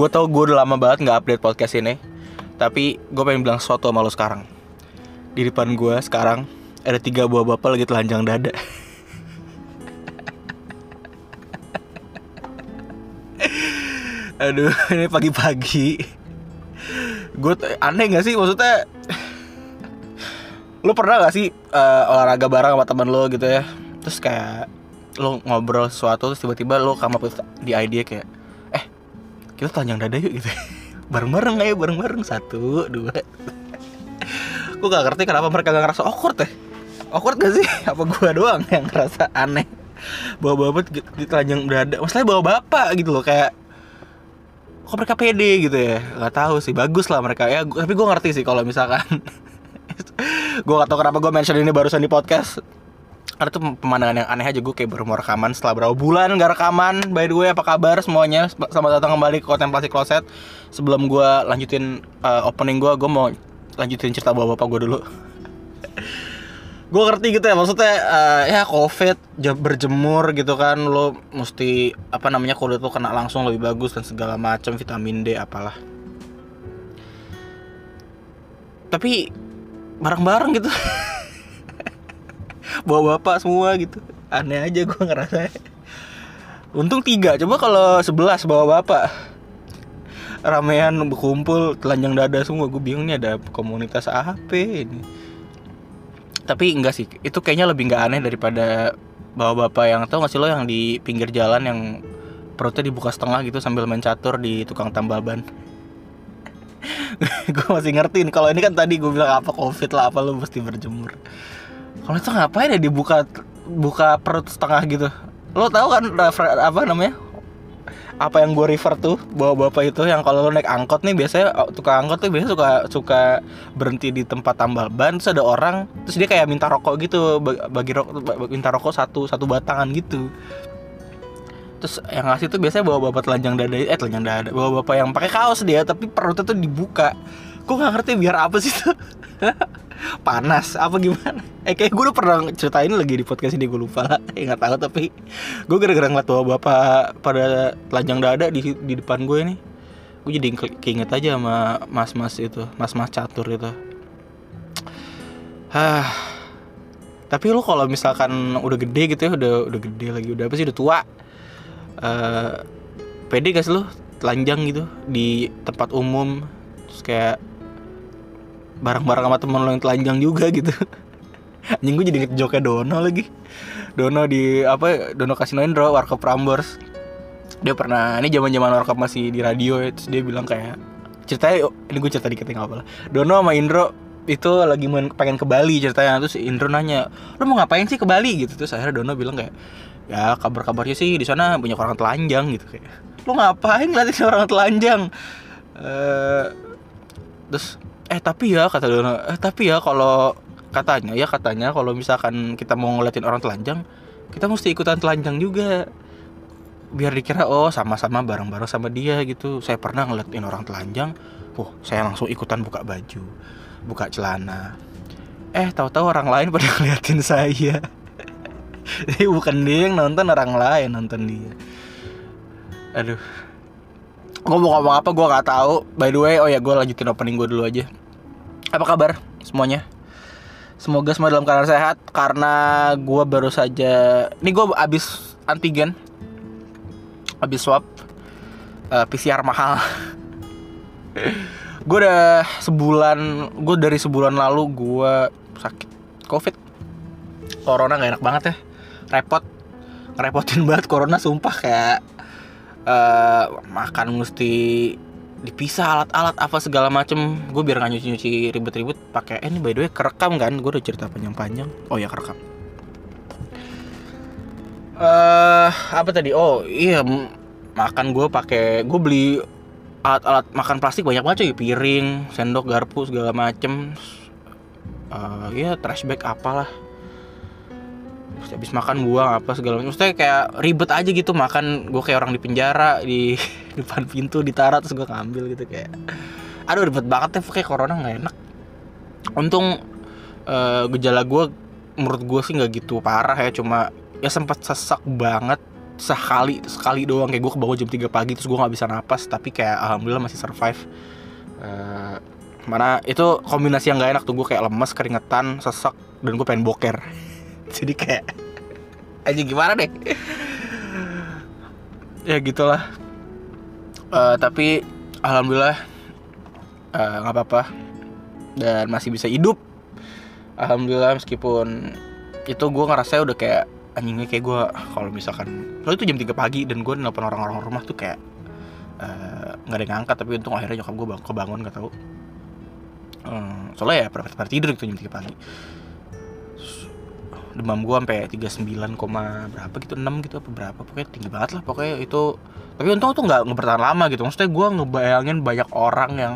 gue tau gue udah lama banget nggak update podcast ini tapi gue pengen bilang sesuatu sama lo sekarang. Di depan gue sekarang ada tiga buah bapak lagi telanjang dada. Aduh ini pagi-pagi. Gue aneh gak sih? Maksudnya lo pernah gak sih uh, olahraga bareng sama temen lo gitu ya? Terus kayak lo ngobrol sesuatu terus tiba-tiba lo with di idea kayak kita telanjang dada yuk gitu. Bareng-bareng ayo bareng-bareng. Satu dua. Gue gak ngerti kenapa mereka gak ngerasa awkward ya. Awkward gak sih? Apa gue doang yang ngerasa aneh? Bawa bapak di telanjang dada. Masalahnya bawa bapak gitu loh kayak kok mereka pede? gitu ya. Nggak tahu sih bagus lah mereka. Ya gua, tapi gue ngerti sih kalau misalkan. Gue gak tau kenapa gue mention ini barusan di podcast karena tuh pemandangan yang aneh aja gue kayak baru mau rekaman setelah berapa bulan gak rekaman. By the way apa kabar semuanya? Selamat datang kembali ke kontemplasi kloset. Sebelum gue lanjutin uh, opening gue gue mau lanjutin cerita bawa bapak gue dulu. Gue ngerti gitu ya maksudnya uh, ya covid berjemur gitu kan lo mesti apa namanya kulit lo kena langsung lebih bagus dan segala macam vitamin D apalah. Tapi bareng-bareng gitu bawa bapak semua gitu. Aneh aja gue ngerasa. Untung tiga coba kalau sebelas bawa bapak. Ramean berkumpul telanjang dada semua. Gue bingung nih ada komunitas apa ini. Tapi enggak sih itu kayaknya lebih nggak aneh daripada bawa bapak yang tau gak sih lo yang di pinggir jalan yang perutnya dibuka setengah gitu sambil main catur di tukang tambal ban gue masih ngerti nih kalau ini kan tadi gue bilang apa covid lah apa lo mesti berjemur kalau itu ngapain ya dibuka buka perut setengah gitu? Lo tahu kan apa namanya? Apa yang gue refer tuh bawa bapak itu yang kalau lo naik angkot nih biasanya oh, tukang angkot tuh biasanya suka suka berhenti di tempat tambal ban terus ada orang terus dia kayak minta rokok gitu bagi rokok minta rokok satu satu batangan gitu. Terus yang ngasih tuh biasanya bawa bapak telanjang dada eh telanjang dada bawa bapak yang pakai kaos dia tapi perutnya tuh dibuka. Gue nggak ngerti biar apa sih tuh panas apa gimana? Eh kayak gue udah pernah ceritain lagi di podcast ini gue lupa. Lah ya nggak tahu tapi gue gara-gara ngeliat bawa bapak pada telanjang dada di di depan gue nih gue jadi keinget aja sama mas-mas itu mas-mas catur itu. Hah. Tapi lo kalau misalkan udah gede gitu ya udah udah gede lagi udah apa sih udah tua uh, pede gak sih lo telanjang gitu di tempat umum terus kayak bareng-bareng sama temen lo yang telanjang juga gitu. Anjing gue jadi inget joknya Dono lagi. Dono di apa Dono Kasino Indro Warkop Prambors dia pernah ini zaman zaman Warkop masih di radio ya, terus dia bilang kayak ceritanya oh, ini gue cerita dikit nggak apa lah Dono sama Indro itu lagi main, pengen ke Bali ceritanya. Terus Indro nanya lo mau ngapain sih ke Bali? Gitu. Terus akhirnya Dono bilang kayak ya kabar-kabarnya sih di sana banyak orang telanjang gitu kayak. Lo ngapain ngeliatin orang telanjang? Uh, terus eh tapi ya kata Dono eh tapi ya kalau katanya ya katanya kalau misalkan kita mau ngeliatin orang telanjang kita mesti ikutan telanjang juga. Biar dikira oh sama-sama bareng-bareng sama dia gitu. Saya pernah ngeliatin orang telanjang oh saya langsung ikutan buka baju buka celana. Eh tahu-tahu orang lain pada ngeliatin saya. Jadi bukan dia yang nonton orang lain nonton dia. Aduh. Gue mau ngomong apa gue nggak tahu. By the way oh ya gue lanjutin opening gue dulu aja apa kabar semuanya? Semoga semua dalam keadaan sehat karena gue baru saja ini gue abis antigen, abis swab uh, eh, PCR mahal. gue udah sebulan, gue dari sebulan lalu gue sakit covid, corona gak enak banget ya, repot, ngerepotin banget corona sumpah kayak uh, makan mesti dipisah alat-alat apa segala macem. Gue biar nggak nyuci-nyuci ribet-ribet pakai eh, ini by the way kerekam kan? Gue udah cerita panjang-panjang. Oh ya kerekam. Eh uh, apa tadi? Oh iya makan gue pakai gue beli alat-alat makan plastik banyak banget ya piring sendok garpu segala macem. Uh, ya trash bag apalah habis makan buang apa segala macam. Maksudnya kayak ribet aja gitu makan. Gue kayak orang di penjara di depan pintu ditaruh terus gue ngambil gitu kayak. Aduh ribet banget ya kayak corona nggak enak. Untung uh, gejala gue menurut gue sih nggak gitu parah ya. Cuma ya sempat sesak banget sekali sekali doang. Kayak gue kebangun jam 3 pagi terus gue nggak bisa napas. Tapi kayak alhamdulillah masih survive. Eh, mana itu kombinasi yang gak enak tuh. Gue kayak lemes keringetan sesak dan gue pengen boker jadi kayak aja gimana deh? Ya gitulah. Eh, tapi alhamdulillah eh, nggak apa-apa. Dan masih bisa hidup. Alhamdulillah meskipun itu gue ngerasa udah kayak anjingnya kayak gue kalau misalkan lo itu jam 3 pagi dan gue nelpon orang-orang rumah tuh kayak eh, nggak ada yang ngangkat. Tapi untung akhirnya nyokap gue bang kebangun nggak tahu. Hmm, soalnya ya pada tidur gitu jam 3 pagi demam gue sampai 39, koma berapa gitu 6 gitu apa berapa pokoknya tinggi banget lah pokoknya itu. Tapi untung tuh nggak bertahan lama gitu maksudnya gue ngebayangin banyak orang yang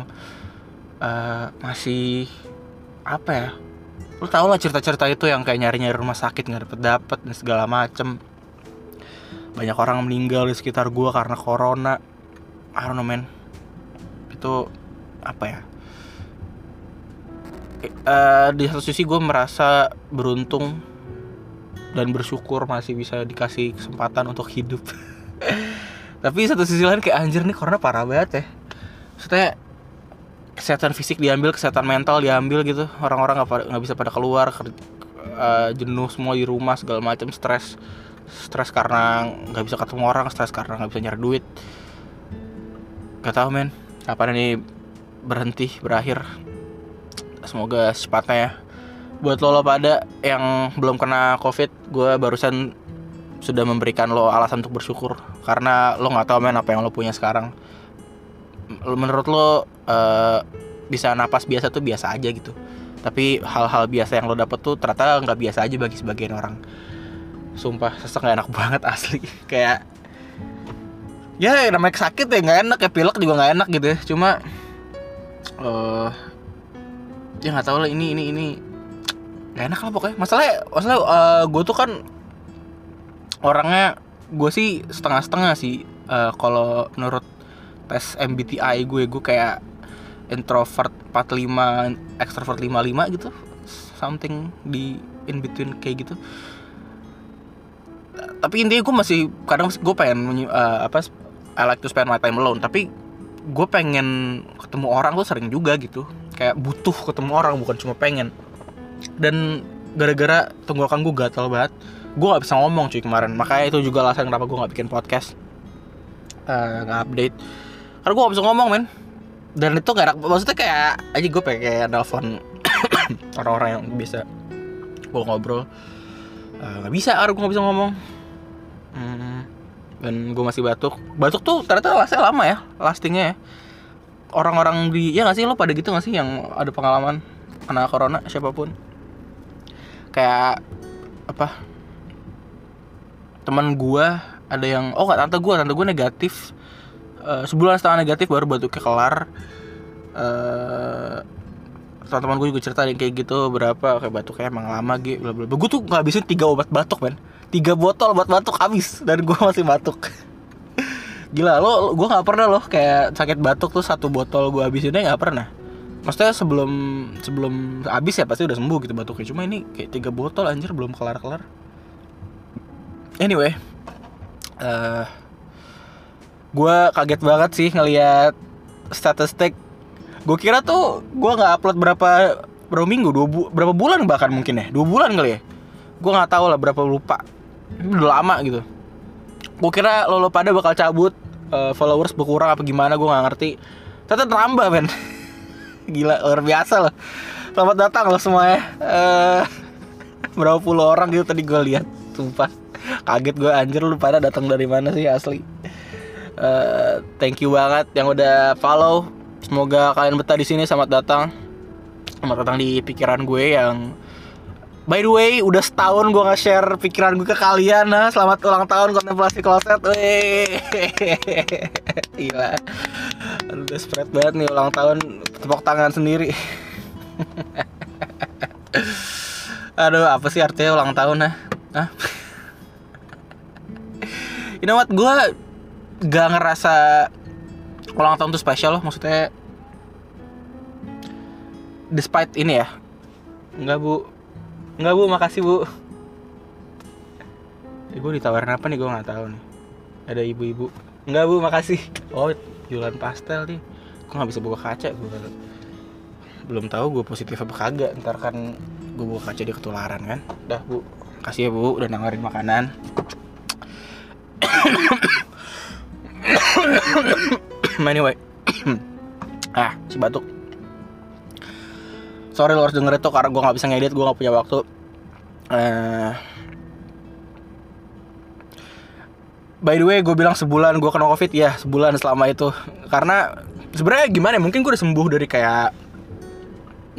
eh, masih apa ya lu tau lah cerita-cerita itu yang kayak nyari-nyari rumah sakit nggak dapet dapet dan segala macem. Banyak orang meninggal di sekitar gue karena corona. I don't know man. Itu apa ya Eh, di satu sisi gue merasa beruntung dan bersyukur masih bisa dikasih kesempatan untuk hidup. Tapi satu sisi lain kayak anjir nih corona parah banget ya. Maksudnya kesehatan fisik diambil kesehatan mental diambil gitu. Orang-orang nggak nggak bisa pada keluar ker- eh, jenuh semua di rumah segala macam stres. Stres karena nggak bisa ketemu orang stres karena nggak bisa nyari duit. Gak tau men. Kapan ini berhenti berakhir? Semoga secepatnya ya buat lo, lo pada yang belum kena covid gue barusan sudah memberikan lo alasan untuk bersyukur. Karena lo nggak tahu men apa yang lo punya sekarang. Menurut lo eh, bisa napas biasa tuh biasa aja gitu. Tapi hal-hal biasa yang lo dapet tuh ternyata nggak biasa aja bagi sebagian orang. Sumpah sesek nggak enak banget asli. Kayak ya namanya sakit ya nggak enak. Ya pilek juga nggak enak gitu ya. Cuma eh ya nggak tahu lah ini ini ini nggak enak lah pokoknya. Masalahnya masalah gue tuh kan orangnya gue sih setengah-setengah sih. Eh, kalau menurut tes MBTI gue gue kayak introvert 45 extrovert 55 gitu. Something di in between kayak gitu. Tapi intinya gue masih kadang gue pengen eh, apa I like to spend my time alone. Tapi gue pengen ketemu orang tuh sering juga gitu. Kayak butuh ketemu orang bukan cuma pengen dan gara-gara tenggorokan gue gatal banget gue gak bisa ngomong cuy kemarin. Makanya itu juga alasan kenapa gue gak bikin podcast. Eh, nggak update. Karena gue gak bisa ngomong men. Dan itu gak enak maksudnya kayak aja gue pengen nelfon orang-orang yang bisa gue ngobrol. Nggak bisa karena gue gak bisa ngomong. Hmm, dan gue masih batuk. Batuk tuh ternyata lastnya lama ya lastingnya ya. Orang-orang di ya nggak sih lo pada gitu nggak sih yang ada pengalaman kena corona siapa pun. Kayak apa teman gua ada yang oh nggak tante gua tante gua negatif Eh, sebulan setengah negatif baru batuknya kelar. Eh teman-teman gue juga cerita yang kayak gitu berapa kayak batuknya emang lama gitu bla bla gue tuh ngabisin tiga obat batuk men. Tiga botol obat batuk habis dan gue masih batuk. Gila lo gue nggak pernah loh kayak sakit batuk tuh satu botol gue habisinnya nggak pernah maksudnya sebelum sebelum habis ya pasti udah sembuh gitu batuknya. Cuma ini kayak tiga botol anjir belum kelar kelar anyway eh gue kaget banget sih ngelihat statistik. Gue kira tuh gue nggak upload berapa berapa minggu dua bu- berapa bulan bahkan mungkin ya. Dua bulan kali ya. Gue nggak tahu lah berapa lupa. Udah lama gitu. Gue kira lo lo pada bakal cabut eh, followers berkurang apa gimana gue nggak ngerti. Ternyata nambah men gila luar biasa loh. Selamat datang lo semuanya. Eh berapa puluh orang gitu tadi gue lihat sumpah. Kaget gue anjir lu pada datang dari mana sih asli? Eh, thank you banget yang udah follow. Semoga kalian betah di sini selamat datang. Selamat datang di pikiran gue yang By the way, udah setahun gue nge-share pikiran gue ke kalian nah. Selamat ulang tahun kontemplasi kloset. Wih. Gila. Udah spread banget nih ulang tahun Tepuk tangan sendiri. Aduh apa sih artinya ulang tahun nah Hah? You know what, gue gak ngerasa ulang tahun tuh spesial loh Maksudnya Despite ini ya. Enggak bu Enggak bu, makasih bu. Eh, gue ditawarin apa nih? Gue nggak tahu nih. ada ibu-ibu. Enggak bu. Makasih. Oh jualan pastel nih. Gue nggak bisa buka kaca gue belum tahu gue positif apa kagak. Ntar kan gue buka kaca dia ketularan kan? Dah bu. Kasih ya bu udah nawarin makanan. Anyway ah si batuk sorry lo harus denger itu karena gue nggak bisa ngedit gue nggak punya waktu. Eh. By the way gue bilang sebulan gue kena covid ya sebulan selama itu. Karena sebenarnya gimana ya mungkin gue udah sembuh dari kayak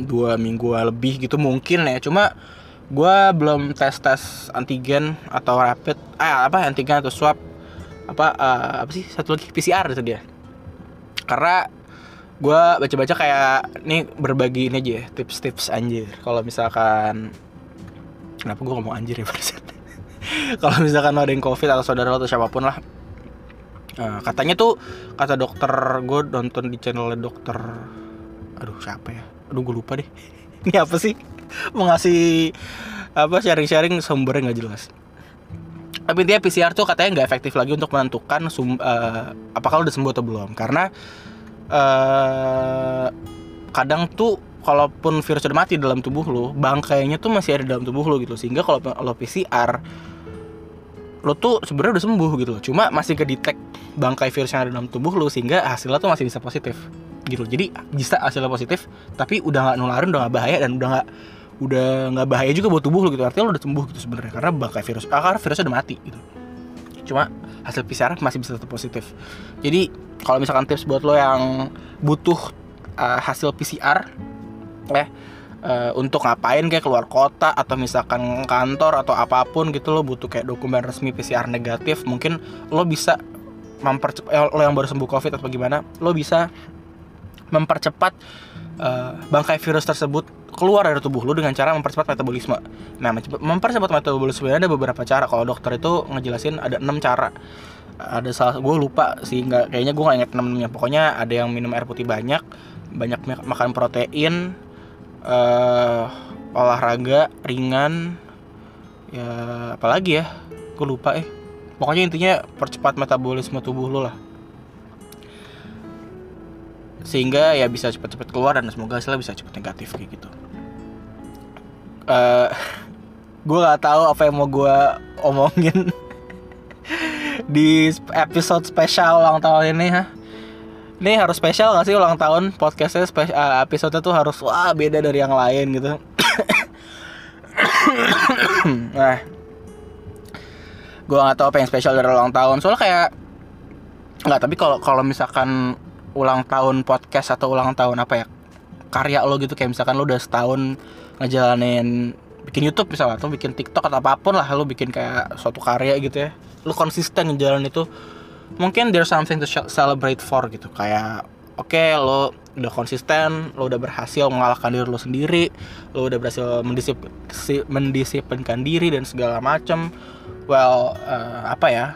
dua minggu lebih gitu mungkin ya. Cuma gue belum tes tes antigen atau rapid ah apa antigen atau swab apa uh, apa sih satu lagi PCR itu dia. Karena gue baca-baca kayak nih berbagi ini aja ya tips-tips anjir. Kalau misalkan kenapa gue ngomong anjir ya kalau misalkan lo ada yang covid atau saudara lo atau siapa pun lah uh, katanya tuh kata dokter gue nonton di channel dokter aduh siapa ya? Aduh gue lupa deh. Ini apa sih? Mau ngasih apa sharing-sharing sumbernya nggak jelas. Tapi intinya PCR tuh katanya nggak efektif lagi untuk menentukan sum, uh, apakah udah sembuh atau belum. Karena uh, kadang tuh kalaupun virus udah mati dalam tubuh lo bangkainya tuh masih ada dalam tubuh lo gitu. Sehingga kalau lo PCR lo tuh sebenarnya udah sembuh gitu. Loh cuma masih kedetek bangkai virus yang ada dalam tubuh lo sehingga hasilnya tuh masih bisa positif gitu. Jadi bisa hasilnya positif tapi udah nggak nularin udah nggak bahaya dan udah nggak udah nggak bahaya juga buat tubuh lo gitu. Artinya lo udah sembuh gitu sebenarnya karena bangkai virus karena virusnya udah mati gitu cuma hasil PCR masih bisa tetap positif. Jadi kalau misalkan tips buat lo yang butuh uh, hasil PCR eh uh, untuk ngapain kayak keluar kota atau misalkan kantor atau apa pun gitu lo butuh kayak dokumen resmi PCR negatif mungkin lo bisa mempercepat eh, lo yang baru sembuh covid atau gimana lo bisa mempercepat uh, bangkai virus tersebut keluar dari tubuh lo dengan cara mempercepat metabolisme. Nah, mempercepat metabolisme ada beberapa cara. Kalau dokter itu ngejelasin ada enam cara. Ada salah gue lupa sih nggak kayaknya gue nggak inget enamnya. Pokoknya ada yang minum air putih banyak, banyak makan protein, uh, olahraga ringan, ya apalagi ya, gue lupa eh. Pokoknya intinya percepat metabolisme tubuh lo lah sehingga ya bisa cepat-cepat keluar dan semoga hasilnya bisa cepat negatif kayak gitu. Uh, eh, gue nggak tahu apa yang mau gue omongin di episode spesial ulang tahun ini ha. Ini harus spesial gak sih ulang tahun podcastnya spesial uh, episode tuh harus wah beda dari yang lain gitu. nah, gue nggak tahu apa yang spesial dari ulang tahun soalnya kayak nggak tapi kalau kalau misalkan ulang tahun podcast atau ulang tahun apa ya karya lo gitu kayak misalkan lo udah setahun ngejalanin bikin YouTube misalnya atau bikin TikTok atau apa pun lah lo bikin kayak suatu karya gitu ya. Lo konsisten ngejalanin itu mungkin there's something to celebrate for gitu. Kayak oke okay, lo udah konsisten lo udah berhasil mengalahkan diri lo sendiri lo udah berhasil mendisip mendisiplinkan diri dan segala macam well uh, apa ya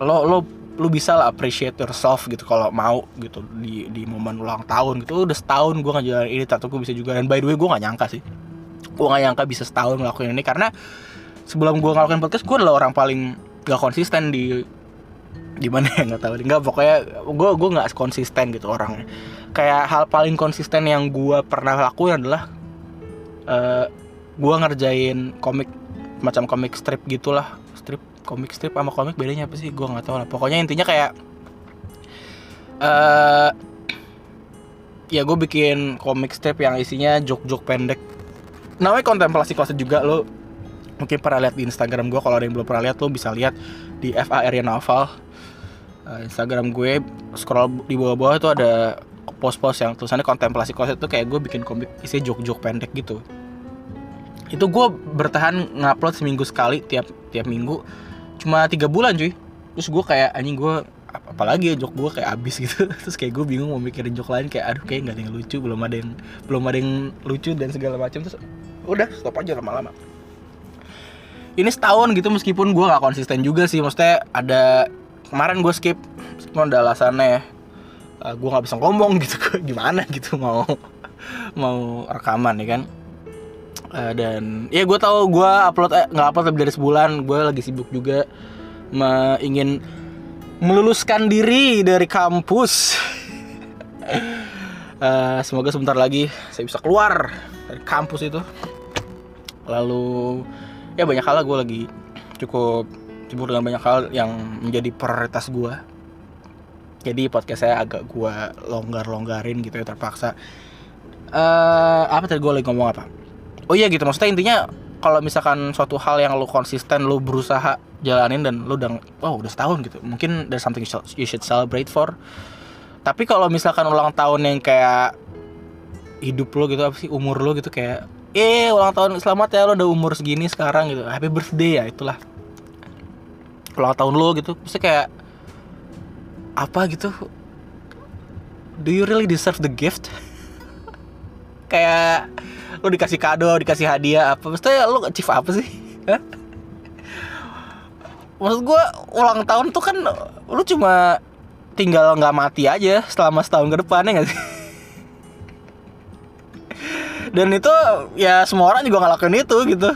lo lo lu bisa lah appreciate yourself gitu kalau mau gitu di di momen ulang tahun gitu. Udah setahun gue ngejalanin ini tato gue bisa juga. Dan by the way gue gak nyangka sih. Gue gak nyangka bisa setahun ngelakuin ini karena sebelum gue ngelakuin podcast gue adalah orang paling gak konsisten di di mana ya nggak tahu nggak pokoknya gue gue nggak konsisten gitu orangnya kayak hal paling konsisten yang gue pernah lakuin adalah uh, eh, gue ngerjain komik macam komik strip gitulah komik strip sama komik bedanya apa sih? Gue nggak tahu lah. Pokoknya intinya kayak uh, ya gue bikin komik strip yang isinya jok-jok pendek. Namanya kontemplasi kloset juga lo mungkin pernah lihat di Instagram gue kalau ada yang belum pernah lihat lo bisa lihat di FA Area Novel uh, Instagram gue scroll di bawah-bawah itu ada post-post yang tulisannya kontemplasi kloset itu kayak gue bikin komik isi jok-jok pendek gitu. Itu gue bertahan ngupload seminggu sekali tiap tiap minggu cuma tiga bulan cuy. Terus gue kayak anjing gue apalagi ya jok gue kayak abis gitu. Terus kayak gue bingung mau mikirin jok lain kayak aduh kayak nggak ada yang lucu belum ada yang belum ada yang lucu dan segala macam. Terus udah stop aja lama-lama. Ini setahun gitu meskipun gue gak konsisten juga sih. Maksudnya ada kemarin gue skip meskipun ada alasannya ya uh, gue nggak bisa ngomong gitu. Gimana gitu mau mau rekaman ya kan uh, dan ya gue tahu gue upload eh, nggak upload lebih dari sebulan gue lagi sibuk juga me ingin meluluskan diri dari kampus. Eh, semoga sebentar lagi saya bisa keluar dari kampus itu. Lalu ya banyak hal gue lagi cukup sibuk dengan banyak hal yang menjadi prioritas gue. Jadi podcast saya agak gue longgar-longgarin gitu ya terpaksa. eh apa tadi gue lagi ngomong apa? Oh iya gitu maksudnya intinya kalau misalkan suatu hal yang lu konsisten lu berusaha jalanin dan lu udah oh udah setahun gitu mungkin there's something you should- you should celebrate for. Tapi kalau misalkan ulang tahun yang kayak hidup lo gitu apa sih umur lo gitu kayak eh ulang tahun selamat ya lo udah umur segini sekarang gitu happy birthday ya itulah. Ulang tahun lo gitu pasti kayak apa gitu? Do you really deserve the gift kayak lo dikasih kado dikasih hadiah apa? Maksudnya lo achieve apa sih? Maksud gue ulang tahun tuh kan lu cuma tinggal nggak mati aja selama setahun ke depan ya sih? Dan itu ya semua orang juga ngelakuin itu gitu.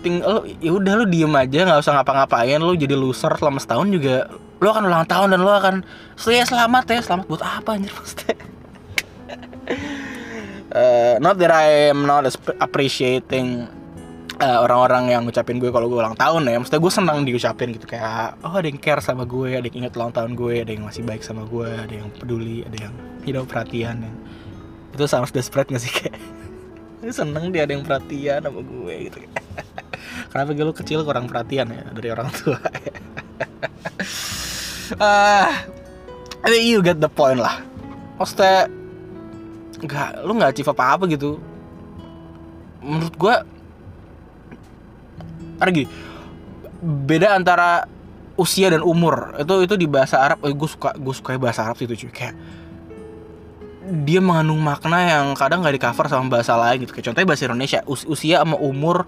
Tinggal ya udah lu diem aja nggak usah ngapa-ngapain lu jadi loser selama setahun juga lu akan ulang tahun dan lu akan selamat ya selamat buat apa anjir maksudnya Eh, not that I am not appreciating eh, orang-orang yang ngucapin gue kalau gue ulang tahun ya. Maksudnya gue senang diucapin gitu kayak oh ada yang care sama gue ada yang inget ulang tahun gue ada yang masih baik sama gue ada yang peduli ada yang you know perhatian yang itu sama desperate gak sih kayak? Seneng dia ada yang perhatian sama gue gitu. Kenapa gue lu kecil kurang perhatian ya dari orang tua ah I think you get the point lah. Maksudnya nggak lu nggak achieve apa apa gitu. Menurut gua ada gini beda antara usia dan umur. Itu itu di bahasa Arab eh, gue suka gue suka bahasa Arab itu cuy. Kayak dia mengandung makna yang kadang nggak di cover sama bahasa lain gitu. Kayak contohnya bahasa Indonesia us- usia sama umur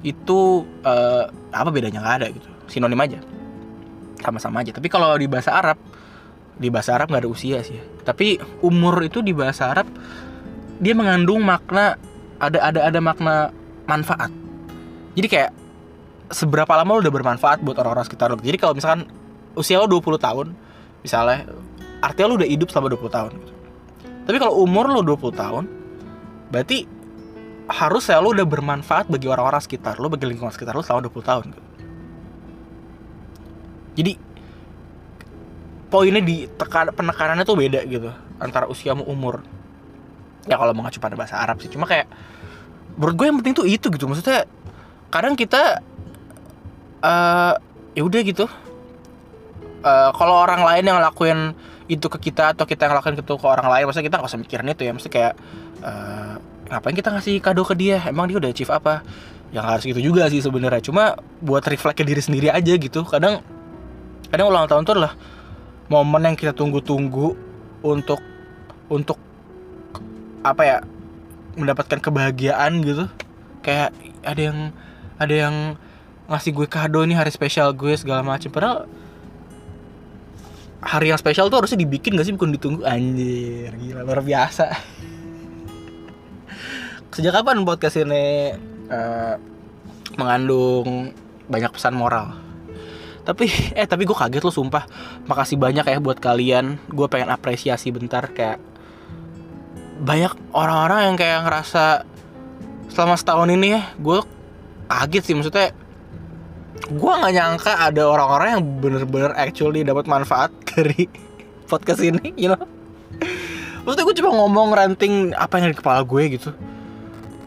itu eh, apa bedanya? Nggak ada gitu. Sinonim aja. Sama-sama aja. Tapi kalau di bahasa Arab di bahasa Arab nggak ada usia sih tapi umur itu di bahasa Arab dia mengandung makna ada ada ada makna manfaat jadi kayak seberapa lama lo udah bermanfaat buat orang-orang sekitar lo jadi kalau misalkan usia lo 20 tahun misalnya artinya lo udah hidup selama 20 tahun gitu. tapi kalau umur lo 20 tahun berarti harus ya lo udah bermanfaat bagi orang-orang sekitar lo bagi lingkungan sekitar lo selama 20 tahun gitu. jadi poinnya di tekan penekanannya tuh beda gitu antara usia sama umur. Ya kalau mengacu pada bahasa Arab sih cuma kayak menurut gue yang penting tuh itu gitu. Maksudnya kadang kita eh ya udah gitu. Eh kalau orang lain yang ngelakuin itu ke kita atau kita yang ngelakuin itu ke orang lain maksudnya kita nggak usah mikirin itu ya. Maksudnya kayak eh ngapain kita ngasih kado ke dia? Emang dia udah achieve apa? Yang harus gitu juga sih sebenarnya. Cuma buat reflect ke diri sendiri aja gitu. Kadang kadang ulang tahun tuh adalah momen yang kita tunggu-tunggu untuk untuk apa ya mendapatkan kebahagiaan gitu. Kayak ada yang ada yang ngasih gue kado nih hari spesial gue segala macam padahal hari yang spesial tuh harusnya dibikin gak sih bukan ditunggu? Anjir gila luar biasa. Sejak kapan podcast ini eh, mengandung banyak pesan moral tapi eh tapi gue kaget lo sumpah. Makasih banyak ya buat kalian. Gue pengen apresiasi bentar kayak banyak orang-orang yang kayak ngerasa selama setahun ini ya gue kaget sih. Maksudnya gue nggak nyangka ada orang-orang yang bener-bener actually dapat manfaat dari podcast ini you know? Maksudnya gue cuma ngomong ranting apa yang ada di kepala gue gitu.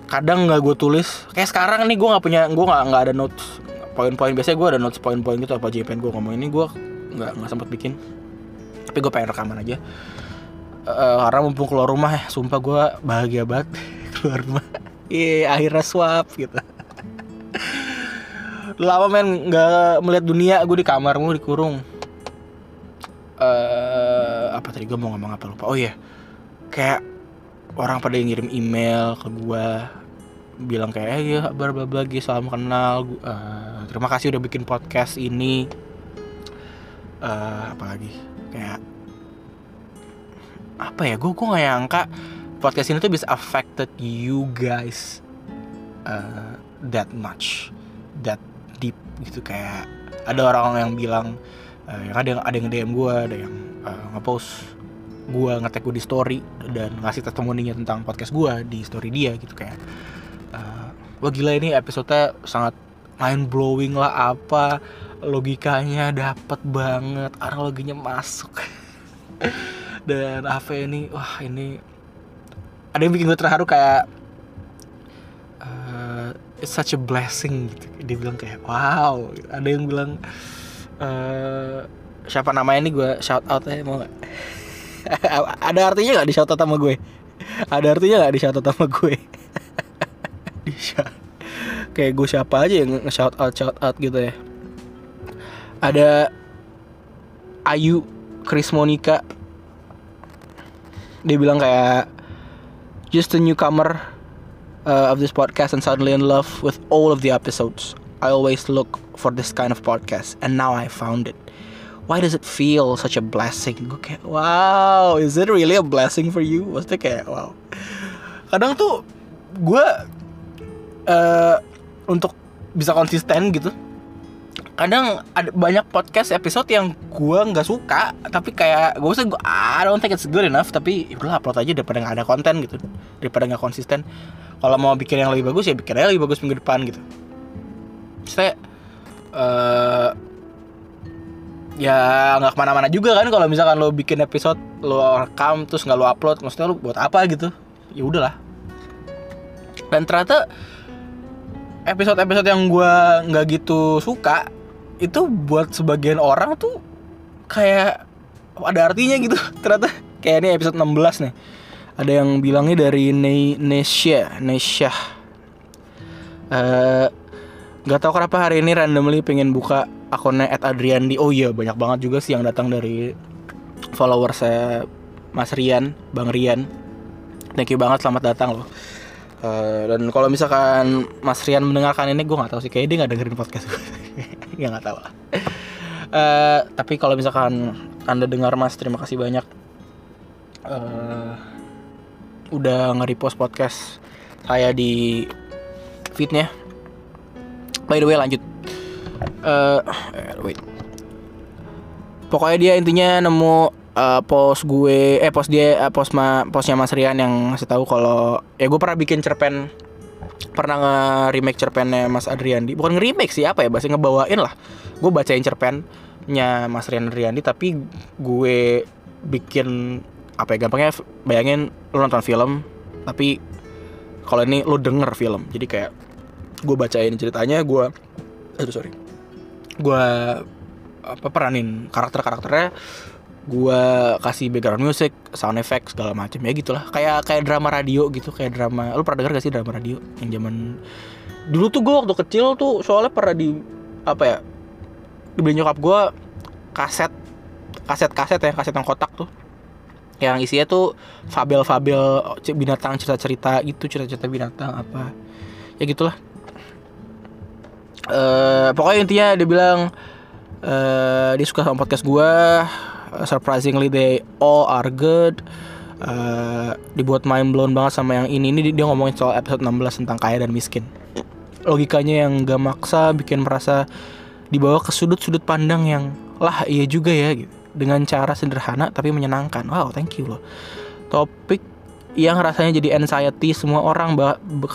Kadang nggak gue tulis. Kayak sekarang nih gue nggak punya gue nggak nggak ada notes poin-poin biasanya gue ada notes poin-poin gitu apa aja pengen gue ngomong. Ini gue nggak nggak sempat bikin. Tapi gue pengen rekaman aja. Eh, karena mumpung keluar rumah ya sumpah gue bahagia banget keluar rumah. Iya akhirnya swap gitu. Lama men nggak melihat dunia gue di kamar mulu dikurung eh apa tadi gue mau ngomong apa lupa. Oh iya kayak orang pada yang ngirim email ke gue bilang kayak eh ya bla bla bla salam kenal. Gu- eh, terima kasih udah bikin podcast ini. Eh apa lagi? Kayak apa ya? Gue gue nggak nyangka podcast ini tuh bisa affected you guys uh, that much that deep gitu. Kayak ada orang yang bilang uh, yang ada yang ada yang DM gue ada yang uh, ngepost gue ngetek gue di story dan ngasih testimoninya tentang podcast gue di story dia gitu. Kayak uh, wah gila ini episode sangat mind blowing lah apa logikanya dapet banget analoginya masuk. Dan apa ini wah ini ada yang bikin gue terharu kayak uh, it's such a blessing gitu. Dia bilang kayak wow. Ada yang bilang uh, siapa namanya ini gue shout out ya mau gak? ada artinya nggak di shout out sama gue? Ada artinya nggak di shout out sama gue? Di shout kayak gue siapa aja yang nge shout out shout out gitu ya. Ada Ayu Chris Monica dia bilang kayak just a newcomer uh, of this podcast and suddenly in love with all of the episodes. I always look for this kind of podcast and now I found it. Why does it feel such a blessing? Kayak wow is it really a blessing for you? Maksudnya kayak wow. Kadang tuh gue uh, untuk bisa konsisten gitu. Kadang ada banyak podcast episode yang gue nggak suka tapi kayak gue usah gue I don't think it's good enough tapi ya udah upload aja daripada nggak ada konten gitu daripada nggak konsisten. Kalau mau bikin yang lebih bagus ya bikin aja lebih bagus minggu depan gitu. Saya uh, ya nggak ke mana-mana juga kan kalau misalkan lo bikin episode lo rekam terus nggak lo upload maksudnya lo buat apa gitu? Ya udahlah. Dan ternyata episode-episode yang gue nggak gitu suka itu buat sebagian orang tuh kayak ada artinya gitu. Ternyata kayak ini episode 16 nih. Ada yang bilangnya dari ne Nesha Nesha. Uh, nggak tahu kenapa hari ini randomly pengen buka akunnya at Adriandi. Oh iya banyak banget juga sih yang datang dari followers saya Mas Rian Bang Rian. Thank you banget selamat datang loh Uh, dan kalau misalkan Mas Rian mendengarkan ini gue nggak tahu sih. Kayak dia nggak dengerin podcast gue ya nggak tahu lah. Uh, tapi kalau misalkan anda dengar Mas terima kasih banyak. Uh, udah nge-repost podcast saya di feednya. By the way lanjut. Uh, wait. Pokoknya dia intinya nemu uh, post gue eh post dia uh, post ma postnya Mas Rian yang ngasih tahu kalau ya gue pernah bikin cerpen pernah nge remake cerpennya Mas Adriandi. Bukan nge remake sih apa ya bahasa ngebawain lah. Gue bacain cerpennya Mas Rian Adriandi tapi gue bikin apa ya gampangnya bayangin lu nonton film tapi kalau ini lu denger film. Jadi kayak gue bacain ceritanya gue aduh sorry. Gue apa peranin karakter karakternya gue kasih background music, sound effect segala macam ya gitulah. Kayak kayak drama radio gitu, kayak drama. Lu pernah denger gak sih drama radio yang zaman dulu tuh gue waktu kecil tuh soalnya pernah di apa ya dibeli nyokap gue kaset kaset kaset ya kaset yang kotak tuh yang isinya tuh fabel-fabel binatang cerita-cerita itu cerita-cerita binatang apa ya gitulah uh, pokoknya intinya dia bilang uh, dia suka sama podcast gue surprisingly they all are good. Uh, dibuat mind blown banget sama yang ini. Ini dia ngomongin soal episode 16 tentang kaya dan miskin. Logikanya yang gak maksa bikin merasa dibawa ke sudut-sudut pandang yang lah iya juga ya gitu. Dengan cara sederhana tapi menyenangkan. Wow thank you loh. Topik yang rasanya jadi anxiety semua orang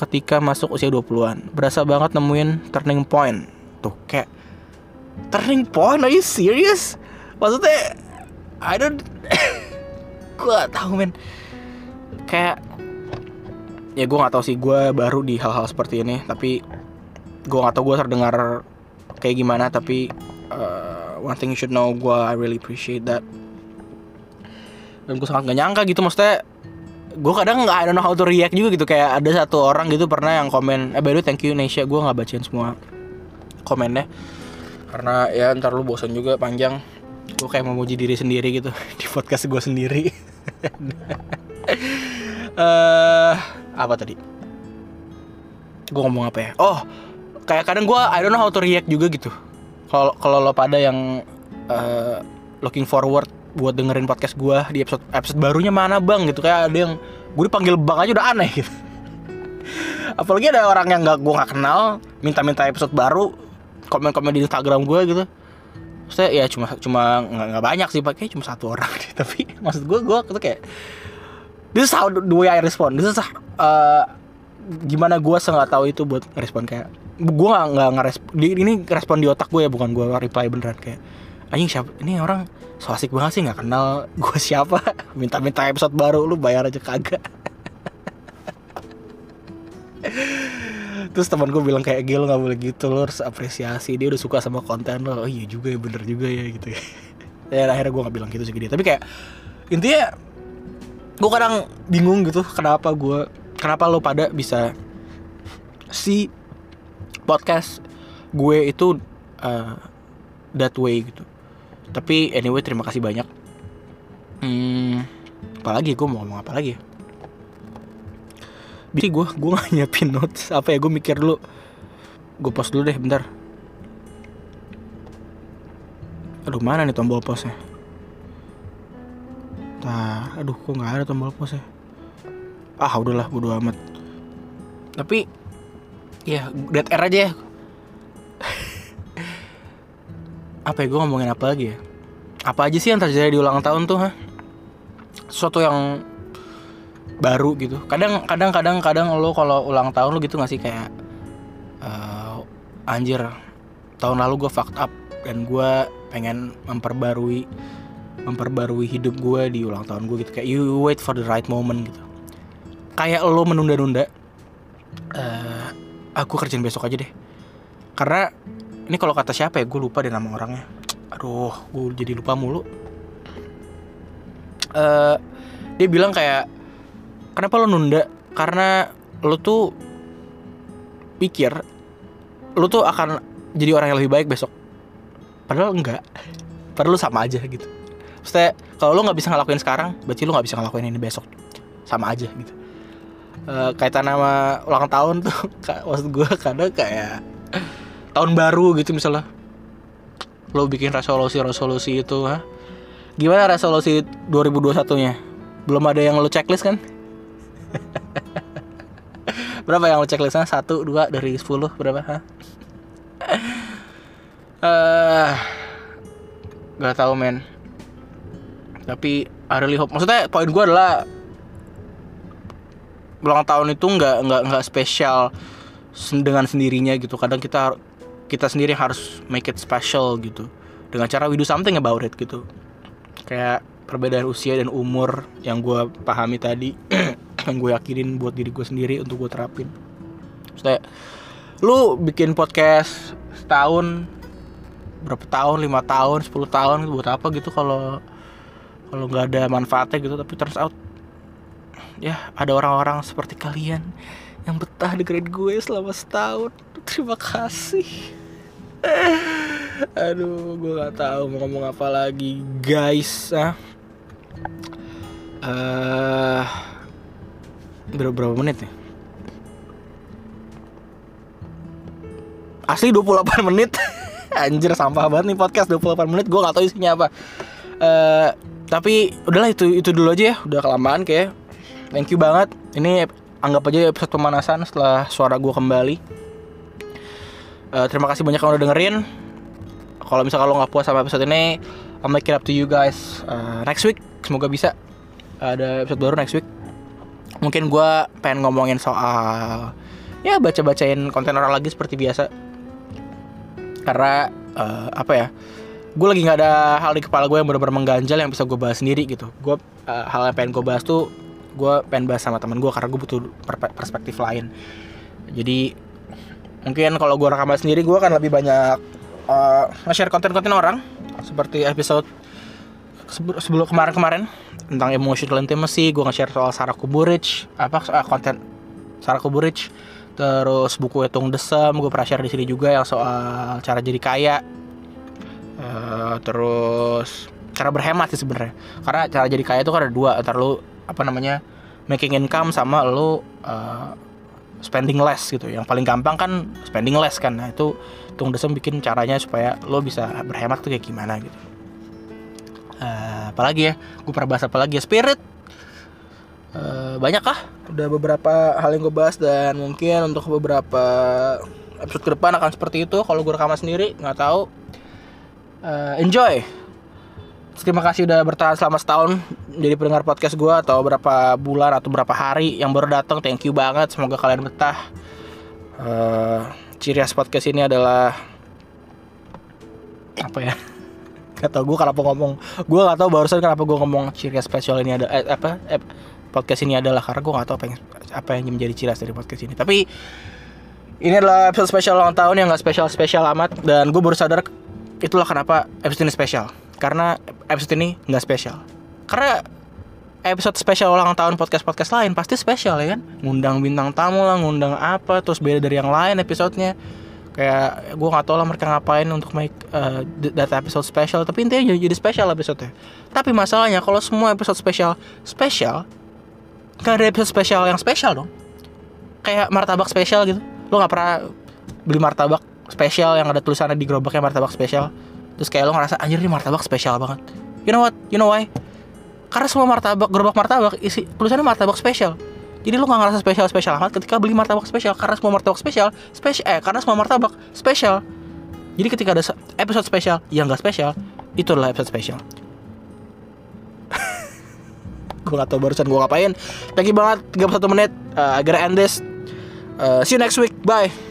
ketika masuk usia 20-an berasa banget nemuin turning point. Tuh kayak turning point? Are you serious? Maksudnya I don't gue gak tahu men. Kayak ya gue nggak tahu sih gue baru di hal-hal seperti ini tapi gue nggak tahu gue terdengar kayak gimana tapi uh, one thing you should know gue I really appreciate that. Dan gue sangat gak nyangka gitu maksudnya gue kadang nggak I don't know how to react juga gitu kayak ada satu orang gitu pernah yang komen eh by the way thank you Nesha gue nggak bacain semua komennya. Karena ya ntar lu bosan juga panjang gue kayak memuji diri sendiri gitu di podcast gue sendiri. Uh, apa tadi? Gue ngomong apa ya? Oh kayak kadang gue I don't know how to react juga gitu. Kalau kalau lo pada yang uh, looking forward buat dengerin podcast gue di episode episode barunya mana bang? Gitu kayak ada yang gue dipanggil bang aja udah aneh gitu. Apalagi ada orang yang nggak gue nggak kenal minta-minta episode baru komen-komen di Instagram gue gitu saya ya cuma cuma nggak banyak sih pakai cuma satu orang deh. tapi maksud gue gue tuh kayak this is how the way I respond. This is uh, gimana gue nggak tahu itu buat respon. Kayak gue nggak nggak ini respon di otak gue ya bukan gue reply beneran. Kayak anjing siapa ini orang so asik banget sih nggak kenal gue siapa. Minta-minta episode baru lu bayar aja kagak terus teman gue bilang kayak gil nggak boleh gitu lo harus apresiasi. Dia udah suka sama konten lo oh iya juga ya bener juga ya gitu ya. Dan akhirnya gue nggak bilang gitu sih tapi kayak intinya gue kadang bingung gitu kenapa gue kenapa lo pada bisa si podcast gue itu uh, that way gitu. Tapi anyway terima kasih banyak. Hmm, apalagi gue mau ngomong apa lagi ya bisa gue gue gak nyiapin notes. Apa ya gue mikir dulu. Gue post dulu deh bentar. Aduh mana nih tombol postnya? Nah, aduh kok nggak ada tombol postnya? Ah udahlah bodo amat. Tapi ya dead air aja ya. Apa ya gue ngomongin apa lagi ya? Apa aja sih yang terjadi di ulang tahun tuh ha? Sesuatu yang baru gitu. Kadang kadang kadang kadang lo kalau ulang tahun lo gitu gak sih kayak uh, anjir tahun lalu gue fucked up dan gue pengen memperbarui memperbarui hidup gue di ulang tahun gue gitu. Kayak you wait for the right moment gitu. Kayak lo menunda-nunda uh, aku kerjain besok aja deh. Karena ini kalau kata siapa ya gue lupa deh nama orangnya. Aduh gue jadi lupa mulu. Uh, dia bilang kayak kenapa lo nunda? Karena lo tuh pikir lo tuh akan jadi orang yang lebih baik besok. Padahal enggak. Padahal lo sama aja gitu. Maksudnya kalau lo nggak bisa ngelakuin sekarang berarti lo nggak bisa ngelakuin ini besok. Sama aja gitu. Uh, kaitan nama ulang tahun tuh maksud gue kadang kayak tahun baru gitu misalnya. Lo bikin resolusi resolusi itu ha gimana resolusi 2021 nya belum ada yang lo checklist kan berapa yang lo checklistnya satu dua dari 10 berapa? Ha uh, gak tau men. Tapi I really hope. Maksudnya poin gue adalah ulang tahun itu nggak nggak nggak spesial dengan sendirinya gitu. Kadang kita kita sendiri harus make it special gitu. Dengan cara we do something about it gitu. Kayak perbedaan usia dan umur yang gue pahami tadi yang gue yakinin buat diri gue sendiri untuk gue terapin. Kayak lu bikin podcast setahun berapa tahun? Lima tahun 10 tahun buat apa gitu kalau kalau nggak ada manfaatnya gitu tapi turns out. Ya ada orang-orang seperti kalian yang betah dengerin gue selama setahun. Terima kasih. Aduh gue nggak tahu mau ngomong apa lagi guys ah. Uh, berapa, berapa menit nih asli 28 menit. Anjir sampah banget nih podcast 28 menit. Gue gak tahu isinya apa. Uh, tapi udahlah itu itu dulu aja ya. Udah kelamaan kayak. Thank you banget. Ini anggap aja episode pemanasan setelah suara gue kembali. Uh, terima kasih banyak yang udah dengerin. Kalau misalnya lo nggak puas sama episode ini I'm make it up to you guys uh, next week. Semoga bisa. Ada episode baru next week mungkin gue pengen ngomongin soal ya baca bacain konten orang lagi seperti biasa. Karena uh, apa ya gue lagi nggak ada hal di kepala gue yang benar-benar mengganjal yang bisa gue bahas sendiri gitu. Gue uh, hal yang pengen gue bahas tuh gue pengen bahas sama teman gue karena gue butuh perspektif lain. Jadi mungkin kalau gue rekaman sendiri gue akan lebih banyak uh, nge-share konten-konten orang seperti episode sebelum kemarin-kemarin tentang emotional intimacy gue nge-share soal Sarah Kuburich apa uh, konten Sarah Kuburich. Terus buku hitung desem gue pernah share di sini juga yang soal cara jadi kaya. Uh, terus cara berhemat sih sebenarnya. Karena cara jadi kaya itu kan ada dua antara lu apa namanya making income sama lu uh, spending less gitu. Yang paling gampang kan spending less kan. Nah itu tung desem bikin caranya supaya lo bisa berhemat tuh kayak gimana gitu. Uh, apalagi ya gue pernah bahas apa lagi ya spirit. Uh, banyak kah udah beberapa hal yang gue bahas dan mungkin untuk beberapa episode ke depan akan seperti itu. Kalau gue rekaman sendiri nggak tahu. Uh, enjoy. Terima kasih udah bertahan selama setahun jadi pendengar podcast gue atau berapa bulan atau berapa hari yang baru datang. Thank you banget semoga kalian betah. Uh, ciri khas podcast ini adalah apa ya Gak tau gue kenapa ngomong Gue gak tau barusan kenapa gue ngomong ciri spesial ini ada eh, Apa eh, Podcast ini adalah Karena gue gak tau apa yang, apa yang menjadi ciri dari podcast ini. Tapi Ini adalah episode spesial ulang tahun yang gak spesial-spesial amat Dan gue baru sadar Itulah kenapa episode ini spesial. Karena episode ini gak spesial. Karena episode spesial ulang tahun podcast-podcast lain pasti spesial ya kan? Ngundang bintang tamu lah ngundang apa terus beda dari yang lain episodenya kayak gue nggak tahu lah mereka ngapain untuk make uh, data episode spesial tapi intinya jadi, jadi spesial episode tapi masalahnya kalau semua episode spesial spesial gak ada episode spesial yang spesial dong. Kayak martabak spesial gitu. Lo nggak pernah beli martabak spesial yang ada tulisannya di gerobaknya martabak spesial terus kayak lo ngerasa anjir ini martabak spesial banget. You know what? You know why? Karena semua martabak gerobak martabak isi tulisannya martabak spesial jadi lu gak ngerasa spesial spesial amat ketika beli martabak spesial. Karena semua martabak spesial spesial eh karena semua martabak spesial. Jadi ketika ada episode spesial yang gak spesial itu adalah episode spesial. Gue gak tau barusan gue ngapain. Thank you banget 31 menit. Uh, I gotta end this. Uh, see you next week. Bye